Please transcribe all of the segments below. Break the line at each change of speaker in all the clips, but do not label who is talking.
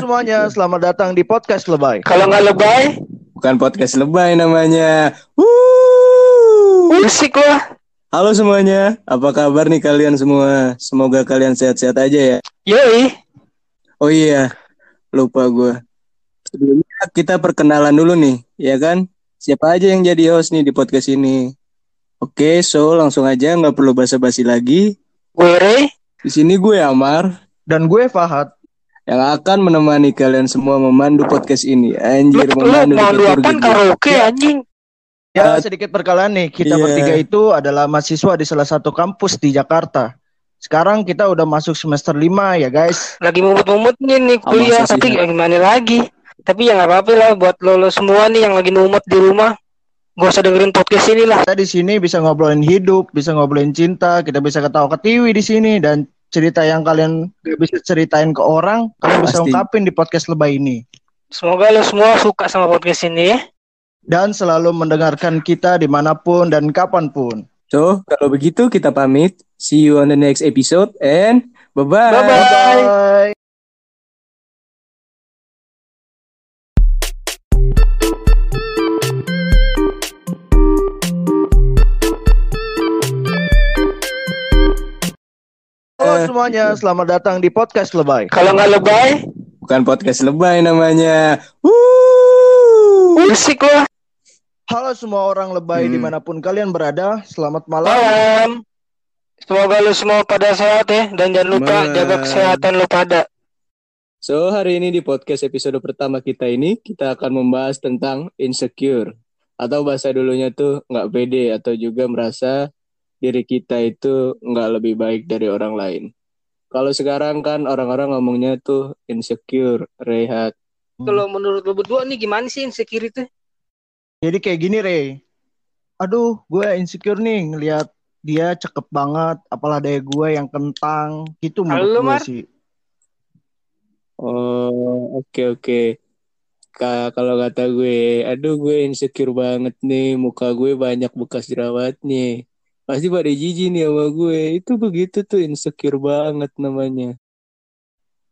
semuanya, selamat datang di podcast Lebay.
Kalau nggak lebay,
Bukan podcast lebay namanya. Wuh.
musik lah.
Halo semuanya, apa kabar nih kalian semua? Semoga kalian sehat-sehat aja ya.
Yoi.
Oh iya, lupa gue. Sebelumnya kita perkenalan dulu nih, ya kan? Siapa aja yang jadi host nih di podcast ini? Oke, so langsung aja nggak perlu basa-basi lagi.
Gue.
Di sini gue Amar
Dan gue Fahad.
Yang akan menemani kalian semua memandu podcast ini. Anjir,
Lu, lu
memandu
lu
liturgi.
karaoke anjing?
Ya,
Uh,
sedikit perkenalan nih. Kita
iya.
bertiga itu adalah mahasiswa di salah satu kampus di Jakarta. Sekarang kita udah masuk semester 5 ya, guys.
Lagi mumut-mumut nih nih
Ah,
kuliah.
sih,
Tapi
Nat?
gimana lagi? Tapi ya nggak apa-apa lah buat lo, lo semua nih yang lagi numut di rumah. Gak usah dengerin podcast ini lah.
Kita di sini bisa ngobrolin hidup, bisa ngobrolin cinta, kita bisa ketawa ketiwi di sini dan cerita yang kalian gak bisa ceritain ke orang, kalian bisa
Pasti.
ungkapin di podcast Lebay ini.
Semoga lo semua suka sama podcast ini ya.
Dan selalu mendengarkan kita di mana pun dan kapan pun.
So, kalau begitu kita pamit. See you on the next episode and bye-bye.
Bye-bye.
Semuanya, selamat datang di podcast Lebay.
Kalau nggak lebay,
Bukan podcast lebay namanya. Wuh.
musik lah.
Halo semua orang Lebay
Hmm.
di mana pun kalian berada, selamat malam.
Malam. Semoga lo semua pada sehat ya dan jangan lupa
Malam.
jaga kesehatan lo pada.
So, hari ini di podcast episode pertama kita ini, kita akan membahas tentang insecure. Atau bahasa dulunya tuh nggak pede atau juga merasa diri kita itu nggak lebih baik dari orang lain. Kalau sekarang kan orang-orang ngomongnya tuh insecure, rehat.
Kalau menurut lo berdua nih gimana sih insecure itu?
Jadi kayak gini, Rey. Aduh, gue insecure nih ngelihat dia cakep banget, apalah daya gue yang kentang. Gitu menurut
Halo,
gue
Mar.
sih.
Oh, oke oke. Ka- Kalau kata gue, aduh gue insecure banget nih, muka gue banyak bekas jerawatnya. Pasti pada jijik nih sama gue. Itu begitu tuh insecure banget namanya.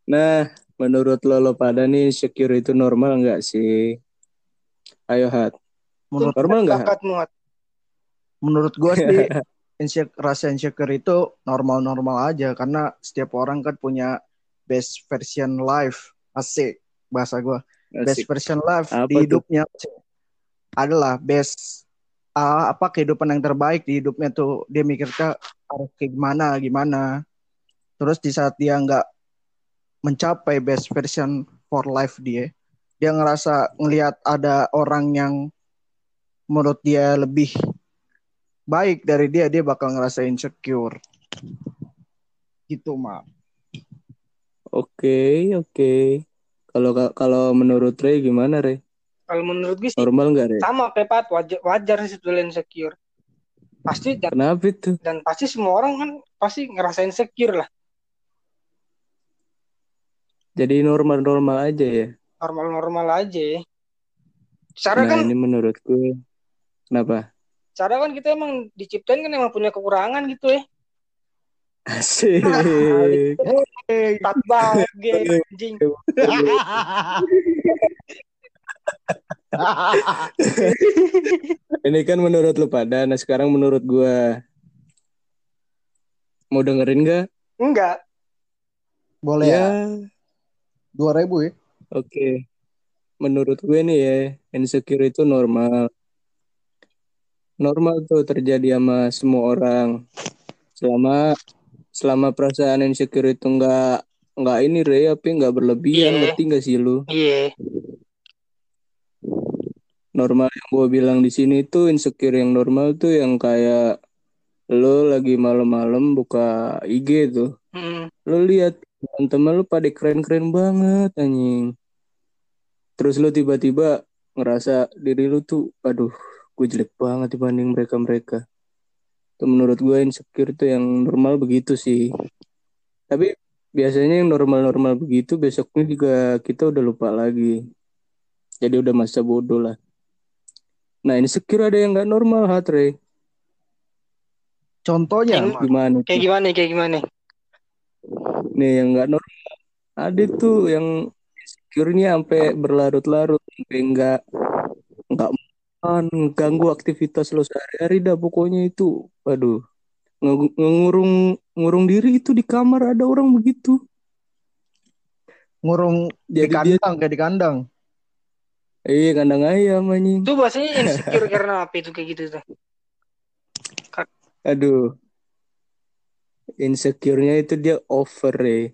Nah, menurut lo, lo pada nih insecure itu normal nggak sih? Ayo Hat,
Menurut
normal nggak?
Menurut gue sih insecure, rasa insecure itu normal-normal aja karena setiap orang kan punya best version life. Asik bahasa gue. Best version life
Apa
di
tuh?
hidupnya adalah best ah, apa kehidupan yang terbaik di hidupnya tuh dia mikirnya harus kayak gimana gimana terus di saat dia nggak mencapai best version for life dia dia ngerasa ngelihat ada orang yang menurut dia lebih baik dari dia dia bakal ngerasa insecure gitu mak
Oke oke. Kalau kalau menurut Ray gimana Ray?
Kalau menurut gue sih
Normal nggak Ray?
sama kayak Pat wajar wajar sih sebetulnya insecure. Pasti dan,
Kenapa itu?
dan pasti semua orang kan pasti ngerasain insecure lah.
Jadi normal-normal aja ya.
Normal-normal aja. Cara
Nah
kan
ini menurut gue. Kenapa?
cara kan kita emang diciptain kan emang punya kekurangan gitu ya.
Asik.
Pat banget ge, anjing.
Ini kan menurut lu pada, nah sekarang menurut gua mau dengerin gak?
Enggak.
boleh ya dua ribu ya
Oke. Menurut gue nih ya, insecure itu normal. Normal tuh terjadi sama semua orang. Selama selama perasaan insecure itu nggak nggak ini Ray, tapi nggak berlebihan,
Iya.
ngerti nggak sih lu?
Iya.
Normal yang gue bilang di sini tuh insecure yang normal tuh yang kayak lo lagi malam-malam buka IG tuh.
Mm.
lo lihat teman-teman lo pada keren-keren banget anjing. Terus lo tiba-tiba ngerasa diri lo tuh aduh gue jelek banget dibanding mereka-mereka. Itu menurut gue insecure tuh yang normal begitu sih. Tapi biasanya yang normal-normal begitu besoknya juga kita udah lupa lagi. Jadi udah masa bodoh lah nah insecure ada yang nggak normal Hatre
contohnya Mak.
gimana
Kayak gimana? Kayak gimana?
nih yang nggak normal ada tuh yang insecure-nya sampai berlarut-larut sampai enggak enggak makan, ganggu aktivitas lo sehari-hari dah pokoknya itu. Waduh. Ngurung ngurung diri itu di kamar ada orang begitu.
Ngurung di
Jadi dia
kandang kayak di kandang.
Iya kandang ayam anjing.
Itu bahasanya insecure karena apa itu kayak gitu tuh?
Aduh. Insecure-nya itu dia over ya.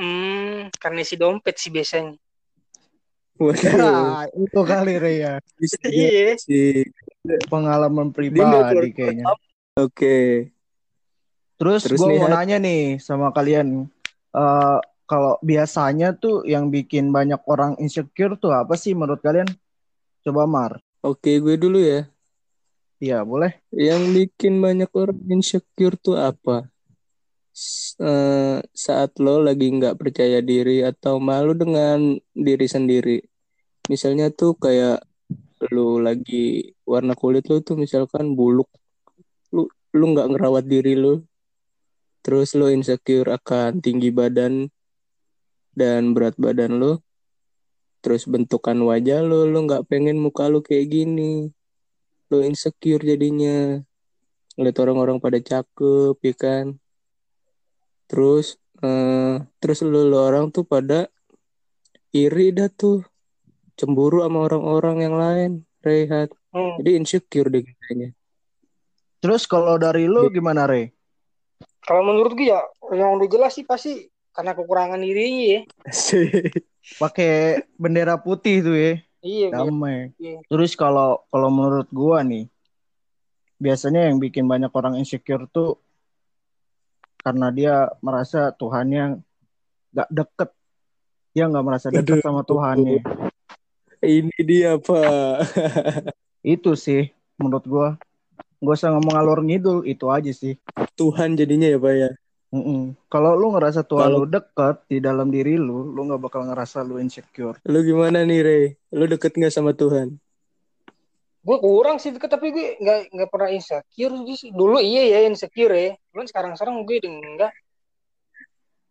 Hmm, karena si dompet sih biasanya.
Waduh.
Ya, itu kali ya.
Iya.
sih.
Pengalaman
Dia nggak
pribadi kayaknya.
Oke.
Terus,
Terus
gue
nih,
mau nanya nih sama kalian. Eh kalau biasanya tuh yang bikin banyak orang insecure tuh apa sih menurut kalian? Coba Mar.
Oke, gue dulu ya.
Iya, boleh.
Yang bikin banyak orang insecure tuh apa? S- eh, saat lo lagi nggak percaya diri atau malu dengan diri sendiri. Misalnya tuh kayak lo lagi warna kulit lo tuh misalkan buluk. Lu lu nggak ngerawat diri lo. Terus lo insecure akan tinggi badan dan berat badan lo. Terus bentukan wajah lo, lo nggak pengen muka lo kayak gini. Lo insecure jadinya. Ngeliat orang-orang pada cakep, ya kan. Terus, eh, terus lo, lo orang tuh pada iri dah tuh. Cemburu sama orang-orang yang lain, Rehat.
Hmm.
Jadi insecure deh kayaknya.
Terus kalau dari lu gimana Re?
Kalau menurut gue ya yang udah jelas sih pasti karena kekurangan dirinya ya.
Pakai bendera putih tuh ya.
Iya,
Damai.
Iya.
Terus kalau kalau menurut gua nih, biasanya yang bikin banyak orang insecure tuh karena dia merasa Tuhannya nggak deket. Dia nggak merasa deket
Aduh.
sama Tuhannya.
Ini dia, Pak.
Itu sih menurut gua. Gak usah ngomong alur ngidul, itu aja sih.
Tuhan jadinya ya, Pak ya.
Mm-mm. Kalau lu ngerasa Tuhan
Kalau-
lu deket di dalam diri lu, lu nggak bakal ngerasa lu insecure.
Lu gimana nih, Rey? Lu deket nggak sama Tuhan?
gue kurang sih deket tapi gue nggak nggak pernah insecure sih. Dulu iya ya insecure ya. Cuman sekarang sekarang gue udah enggak.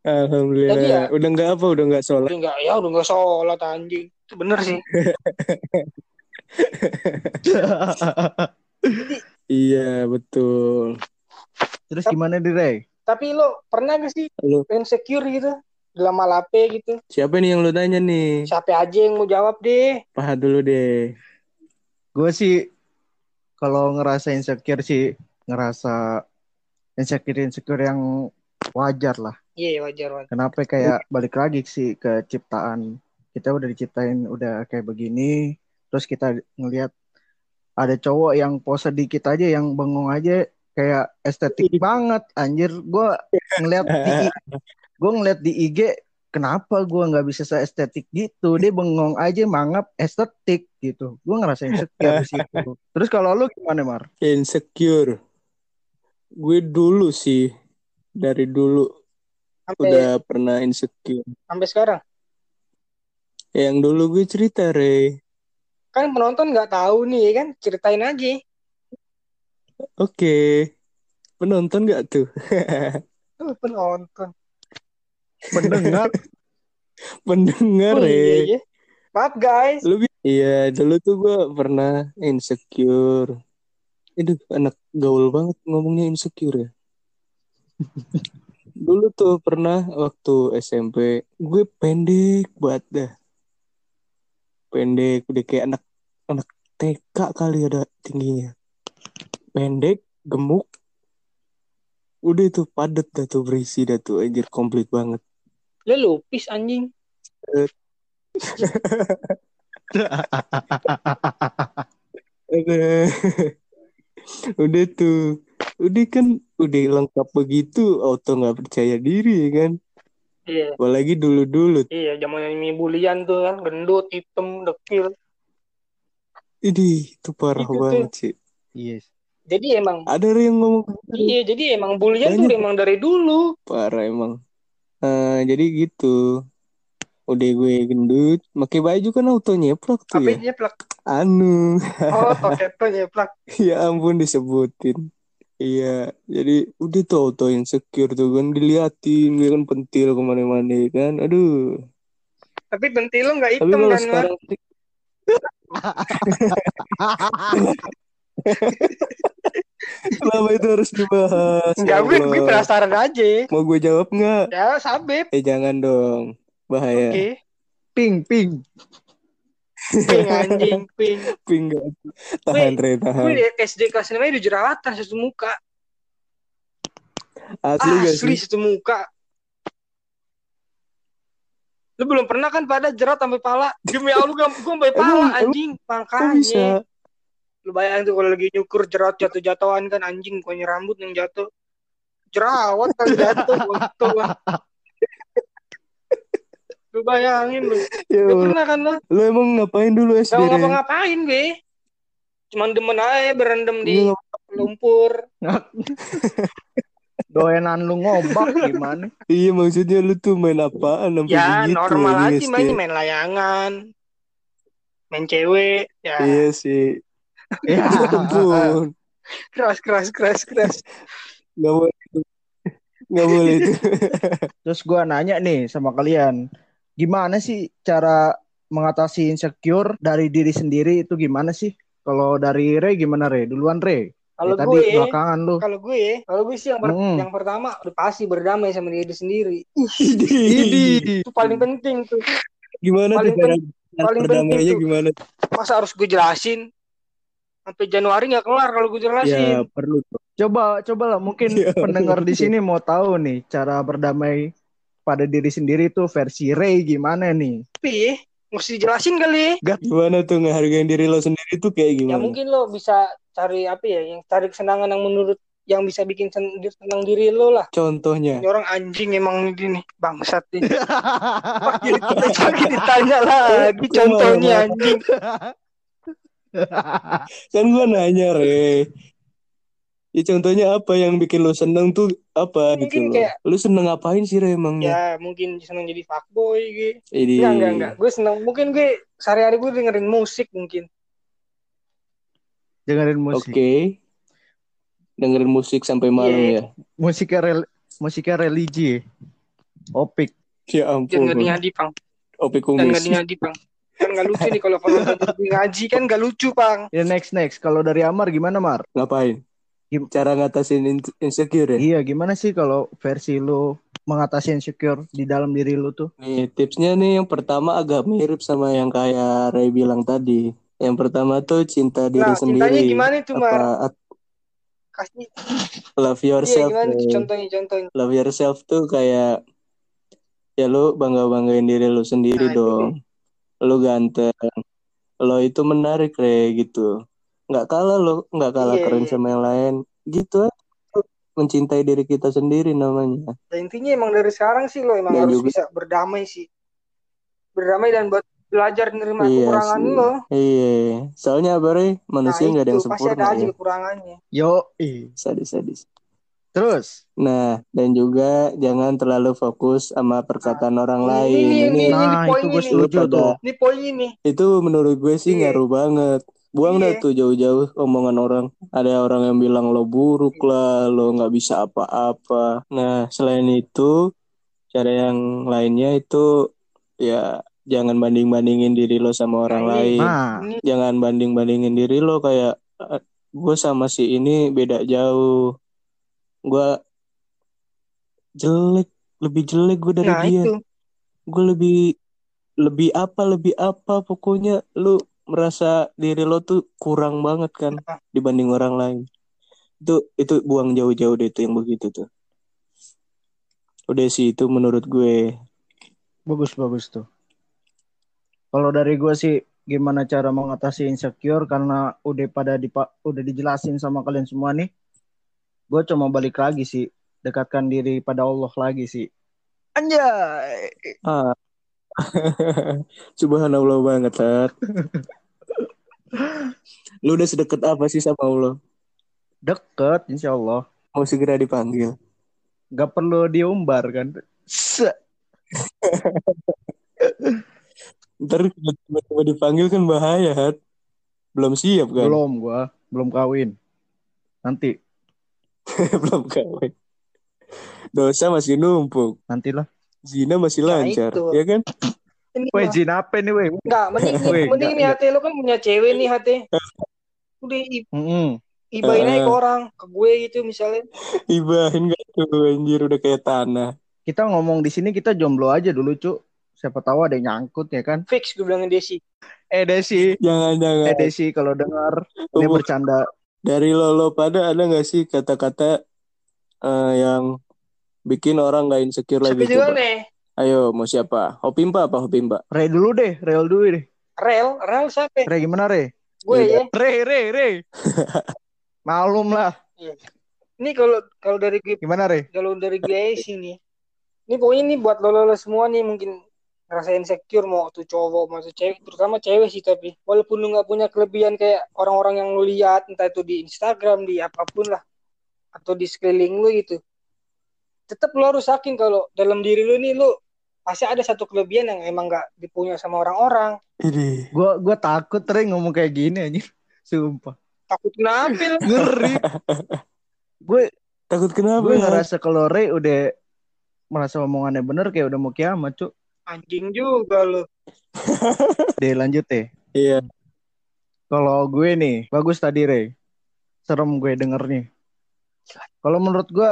Alhamdulillah.
Jadi ya-
Udah nggak apa? Udah nggak sholat?
Udah enggak ya udah enggak sholat anjing. Itu bener sih.
Iya, betul.
Terus gimana di Ray?
Tapi lo pernah gak sih
Lu
insecure gitu? Dalam malape gitu.
siapa nih yang lu tanya nih?
Siapa aja yang mau jawab deh.
Pahat dulu deh.
Gue sih kalau ngerasa insecure sih ngerasa insecure insecure yang wajar lah.
Iya wajar wajar.
Kenapa kayak balik lagi sih ke ciptaan kita udah diciptain udah kayak begini, terus kita ngelihat ada cowok yang pose dikit aja yang bengong aja kayak estetik banget anjir gue ngeliat di gue ngeliat di IG kenapa gue nggak bisa se estetik gitu dia bengong aja mangap estetik gitu gue ngerasa insecure di situ terus kalau lu gimana Mar
Insecure. Gue dulu sih dari dulu
Sampai
udah pernah insecure.
sampai sekarang.
Yang dulu gue cerita, Rey.
Kan penonton nggak tahu nih kan. Ceritain aja.
Oke. Penonton gak tuh?
Penonton.
pendengar
Pendengar,
Oh, iya,
Rey.
iya. Maaf guys.
Lu Iya, dulu tuh gue pernah insecure. Aduh, anak gaul banget ngomongnya insecure ya. Dulu tuh pernah waktu SMP, gue pendek banget dah. Pendek, udah kayak anak anak TK kali ada tingginya. Pendek, gemuk. Udah itu padet dah tuh berisi dah tuh anjir komplit banget.
Lu lupis anjing.
Udah. udah tuh. Udah kan udah lengkap begitu auto nggak percaya diri ya kan.
Iya.
Apalagi dulu-dulu.
Iya, zaman ini bulian tuh kan, gendut, hitam, dekil.
Ini itu parah
Itu tuh.
banget sih.
yes
Jadi emang
Ada yang ngomong gitu.
iya, jadi emang bulian tuh
Banyak.
emang dari dulu.
parah emang. Eh, jadi gitu. Udah gue gendut, pakai baju kan auto nyeplak tuh
Apa
ya.
nyeplak?
Anu,
Oh, toketo nyeplak.
ya ampun disebutin. Iya, jadi udah tuh auto insecure tuh kan diliatin, dia kan pentil ke mana-mana kan. Aduh,
Tapi pentil lo nggak hitam kan?
Sekarang Kenapa itu harus dibahas?
Enggak,
Ya
gue, gue penasaran aja.
Mau gue jawab nggak?
Ya, sabep.
Eh jangan dong, bahaya.
Oke.
ping ping.
Ping anjing, ping.
Ping nggak? Tahan Re, tahan.
Gue di SD kelas 5 udah jerawatan satu muka.
Asli gak
Asli
sih?
satu muka. Lu belum pernah kan pada jerat sampai pala? Demi Allah gue sampai pala anjing.
Kok bisa?
Makanya. Lu bayangin tuh kalau lagi nyukur jerat jatuh-jatuhan kan anjing bukannya rambut yang jatuh. Jerawat kan jatuh botol. Lu bayangin lu.
Ya
Lu pernah kan lu?
Lu emang ngapain dulu SD?
Gak
Re?
ngapa-ngapain gue. Cuman demen aja berendam di
Lu
lumpur.
Doenan lu ngobak gimana?
Iya maksudnya lu tuh main apaan sampai
Ya
begitu
normal aja main main layangan. Main cewek. Ya
Iya sih.
Ya.
Ya ampun.
keras keras keras keras.
Gak boleh itu. Gak boleh itu.
Terus gua nanya nih sama kalian, gimana sih cara mengatasi insecure dari diri sendiri itu gimana sih? Kalau dari Re gimana Re? Duluan Re.
Kalau
Ya, tadi
gue
belakangan lu.
kalau gue kalau gue sih yang, per-
Mm.
yang pertama udah pasti berdamai sama diri sendiri.
Idi.
Itu paling penting tuh.
Gimana
Paling
tuh cara
paling
berdamainya
penting tuh.
gimana?
Masa harus gue jelasin? Sampai Januari nggak kelar kalau gue
Ya
jelasin.
perlu tuh.
Coba coba lah mungkin
Ya,
pendengar di sini mau tahu nih cara berdamai pada diri sendiri tuh versi Ray gimana nih?
Tapi mesti dijelasin kali.
Gimana tuh ngehargain diri lo sendiri tuh kayak
Ya
gimana?
mungkin lo bisa cari apa ya yang cari kesenangan yang menurut yang bisa bikin sen- senang diri lo lah.
Contohnya.
Ini orang anjing emang ini nih bangsat nih. Pakai pakai ditanya lagi contohnya anjing.
Kan gua nanya, Re. Ya contohnya apa yang bikin lo seneng tuh apa
Mungkin
gitu
kayak-
Lu seneng ngapain sih Re emangnya?
Ya mungkin senang jadi fuckboy gitu.
Ini
Enggak enggak enggak. Gue senang mungkin gue sehari-hari gue dengerin musik mungkin.
Dengerin
Oke.
musik.
Dengerin musik sampai malam
Iya.
ya.
Musiknya rel musiknya religi. Opik.
Ya ampun.
nggak ngadi pang.
Opi
Dan
kumis.
ngadi pang. Kan nggak lucu nih kalau ngaji kan nggak lucu pang.
Ya next next. Kalau dari Amar gimana Mar?
Ngapain?
Gim-
Cara ngatasin in- insecure ya?
Iya gimana sih kalau versi lu mengatasi insecure di dalam diri lu tuh?
Nih, tipsnya nih yang pertama agak mirip sama yang kayak Ray bilang tadi. Yang pertama tuh cinta diri
Nah cintanya
sendiri.
gimana itu mar?
Apa at-
Kasih.
love
Iya
yourself.
gimana tuh
Ray.
contohnya contohnya.
Love yourself tuh kayak ya lu bangga-banggain diri lu sendiri
Nah, itu
Lu ganteng. Lo itu menarik Ray gitu. Nggak kalah lo, nggak kalah
Iya,
keren
iya.
sama yang lain. Gitu. Mencintai diri kita sendiri namanya.
Dan intinya emang dari sekarang sih lo emang
Dan
harus
juga-
bisa berdamai sih. Berdamai dan buat belajar nerima
Iya
kekurangan
sih.
lo.
Iya. Soalnya apa Ray?
Nah
Manusia nggak ada
itu
yang
pasti
sempurna
ada aja
ya.
kekurangannya.
Yo,
Sadis-sadis.
Terus
Nah, dan juga jangan terlalu fokus sama perkataan orang
Ini,
lain.
ini,
Ini,
ini,
nah
poin
itu gue
ini.
setuju tuh.
Ini poin ini.
itu menurut gue sih
Iya.
ngaruh banget. Buang dah
Iya.
tuh jauh-jauh omongan orang. Ada orang yang bilang lo buruk lah, lo nggak bisa apa-apa. Nah, selain itu, cara yang lainnya itu ya jangan banding-bandingin diri lo sama orang
Nah,
lain.
Nah,
Ini
Jangan banding-bandingin diri lo kayak "Eh, gue sama si ini beda jauh. Gue jelek, lebih jelek gue dari
nah
dia. Gue lebih lebih apa lebih apa pokoknya lu merasa diri lo tuh kurang banget kan dibanding orang lain. Itu itu buang jauh-jauh deh itu yang begitu tuh. Udah sih itu menurut gue.
bagus bagus tuh. Kalau dari gue sih gimana cara mengatasi insecure karena udah pada dipa- udah dijelasin sama kalian semua nih. Gue cuma balik lagi sih, dekatkan diri pada Allah lagi sih. Anjay.
Ah. Subhanallah banget, Tat. Lu udah sedekat apa sih sama Allah?
Deket insya Allah.
Mau segera dipanggil.
Gak perlu diumbar kan.
Ntar tiba-tiba dipanggil kan bahaya, Hat. Belum siap kan?
Belum gua, belum kawin. Nanti,
Belum kawin. Dosa masih numpuk.
nantilah.
Zina masih
Nah,
lancar,
itu.
ya kan?
Ini
Weh,
lah.
jin apa nih, weh?
Enggak, mending
Weh,
mending nih
enggak,
hati lo kan punya cewek nih hati. Udah i-
Mm-mm.
ibain aja
Eh.
ke orang, ke gue gitu misalnya.
Ibahin gak tuh anjir udah kayak tanah.
Kita ngomong di sini kita jomblo aja dulu, Cuk. Siapa tahu ada yang nyangkut ya kan?
Fix gue bilangin Desi.
Eh, Desi.
Jangan jangan.
Eh, Desi kalau dengar ini bercanda.
Dari lo lo pada ada gak sih kata-kata eh, yang bikin orang gak insecure
Siapa
lagi
juga
coba?
nih?
Ayo mau siapa? Hopimpa apa Hopimpa?
Re dulu deh, Real dulu deh.
Rel, Rel siapa?
Re gimana, Re?
Gue
Iya.
ya.
Re, Re, Re. Malum lah.
Ini kalau kalau dari gue
Gimana, Re?
kalau dari gue sih nih. Ini pokoknya nih buat lo lo semua nih mungkin ngerasain insecure mau tuh cowok mau tuh cewek terutama cewek sih tapi walaupun lu nggak punya kelebihan kayak orang-orang yang lu lihat entah itu di Instagram di apa pun lah atau di sekeliling lu gitu tetap lu harus yakin kalau dalam diri lu nih lu pasti ada satu kelebihan yang emang nggak dipunya sama orang-orang
Ini.
Gua gua takut Re ngomong kayak gini anjir. Sumpah.
takut nampil
Ngeri. gue
Takut kenapa
gue ngerasa kalau Re udah merasa omongannya bener kayak udah mau kiamat, Cuk.
Anjing juga lu
Deh lanjut deh.
Iya.
Kalau gue nih, bagus tadi Re. Serem gue dengernya. Kalau menurut gue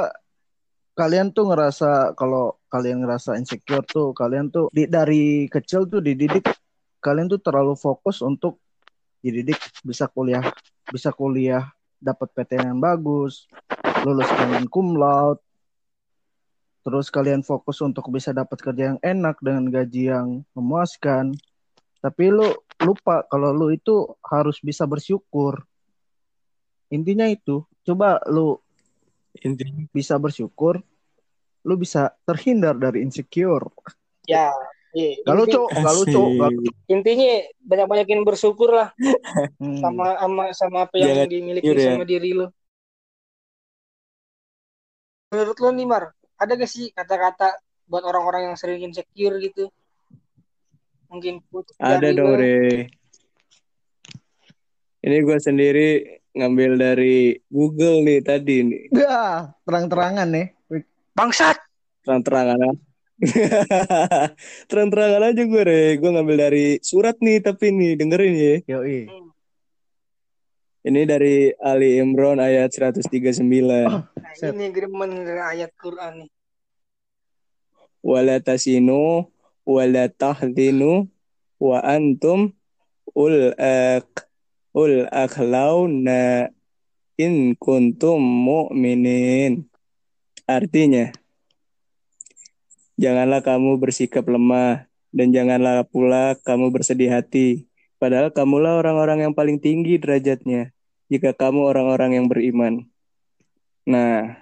kalian tuh ngerasa kalau kalian ngerasa insecure tuh kalian tuh di, dari kecil tuh dididik kalian tuh terlalu fokus untuk dididik bisa kuliah bisa kuliah dapat PTN yang bagus lulus dengan cum laude terus kalian fokus untuk bisa dapat kerja yang enak dengan gaji yang memuaskan tapi lu lupa kalau lu itu harus bisa bersyukur intinya itu coba lu
Intinya
bisa bersyukur lu bisa terhindar dari insecure
ya iya.
gak lucu gak lucu
intinya banyak-banyakin bersyukur lah
Hmm.
sama sama sama apa yang
Jangan
dimiliki
ya.
sama diri lo. Menurut lo nih Mar, ada gak sih kata-kata buat orang-orang yang sering insecure gitu? Mungkin
Ada dong. Re. Ini gue sendiri ngambil dari Google nih tadi nih.
Dah, terang-terangan nih
Bangsat.
Terang-terangan. Terang-terangan aja gue, Re. Gue ngambil dari surat nih, tapi nih, dengerin ya.
yoi
Ini dari Ali Imran ayat 139.
Nah,
Set.
ini dari ayat Quran nih.
Wala tasinu, wala tahdinu, wa antum ul ak ul akhlauna in kuntum mu'minin. Artinya, janganlah kamu bersikap lemah dan janganlah pula kamu bersedih hati. Padahal kamulah orang-orang yang paling tinggi derajatnya jika kamu orang-orang yang beriman. Nah,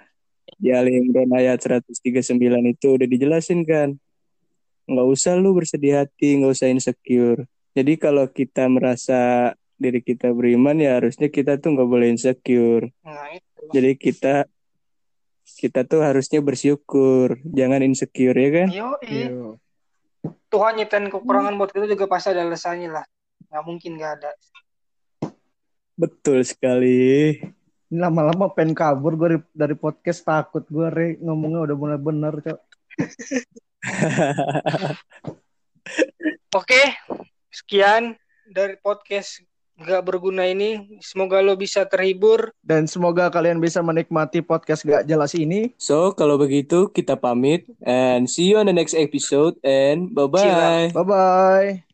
di Ali Imran ayat 139 itu udah dijelasin kan. Nggak usah lu bersedih hati, nggak usah insecure. Jadi kalau kita merasa diri kita beriman ya harusnya kita tuh nggak boleh insecure.
Nah, itu.
Jadi kita kita tuh harusnya bersyukur, jangan insecure ya kan?
Yo,
Yo.
Tuhan nyetain kekurangan buat kita juga pasti ada alasannya lah. Nggak mungkin nggak ada.
Betul sekali.
Ini lama-lama pengen kabur gue dari, dari podcast takut gue Re ngomongnya udah mulai bener cok
Oke, sekian dari podcast nggak berguna ini. Semoga lo bisa terhibur.
dan semoga kalian bisa menikmati podcast gak jelas ini
So, kalau begitu kita pamit and see you on the next episode and bye-bye.
bye bye